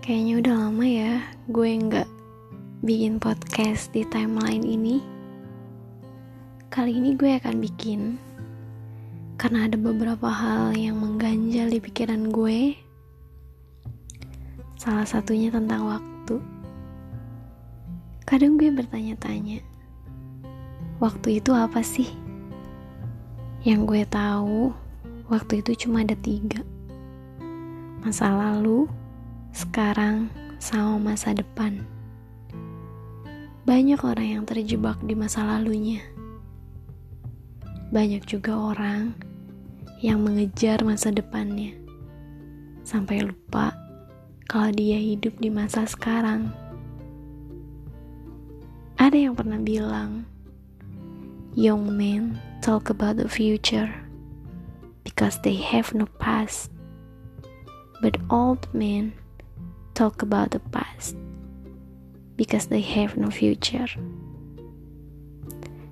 Kayaknya udah lama ya gue nggak bikin podcast di timeline ini. Kali ini gue akan bikin karena ada beberapa hal yang mengganjal di pikiran gue. Salah satunya tentang waktu. Kadang gue bertanya-tanya, waktu itu apa sih? Yang gue tahu, waktu itu cuma ada tiga. Masa lalu, sekarang, sama masa depan. Banyak orang yang terjebak di masa lalunya. Banyak juga orang yang mengejar masa depannya sampai lupa kalau dia hidup di masa sekarang. Ada yang pernah bilang, "Young men talk about the future because they have no past, but old men talk about the past because they have no future.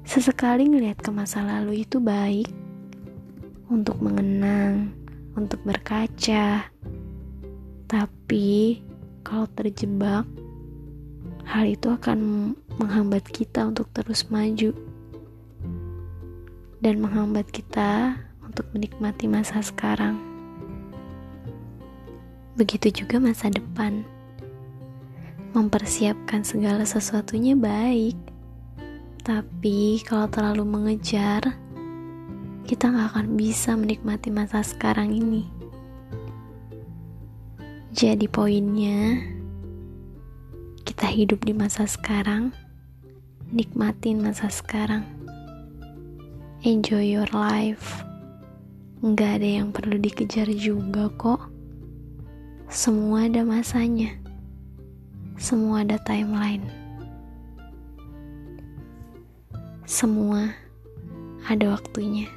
Sesekali ngelihat ke masa lalu itu baik untuk mengenang, untuk berkaca. Tapi kalau terjebak, hal itu akan menghambat kita untuk terus maju dan menghambat kita untuk menikmati masa sekarang. Begitu juga masa depan. Mempersiapkan segala sesuatunya baik, tapi kalau terlalu mengejar, kita nggak akan bisa menikmati masa sekarang ini. Jadi poinnya, kita hidup di masa sekarang, nikmatin masa sekarang. Enjoy your life. Nggak ada yang perlu dikejar juga kok. Semua ada masanya. Semua ada timeline. Semua ada waktunya.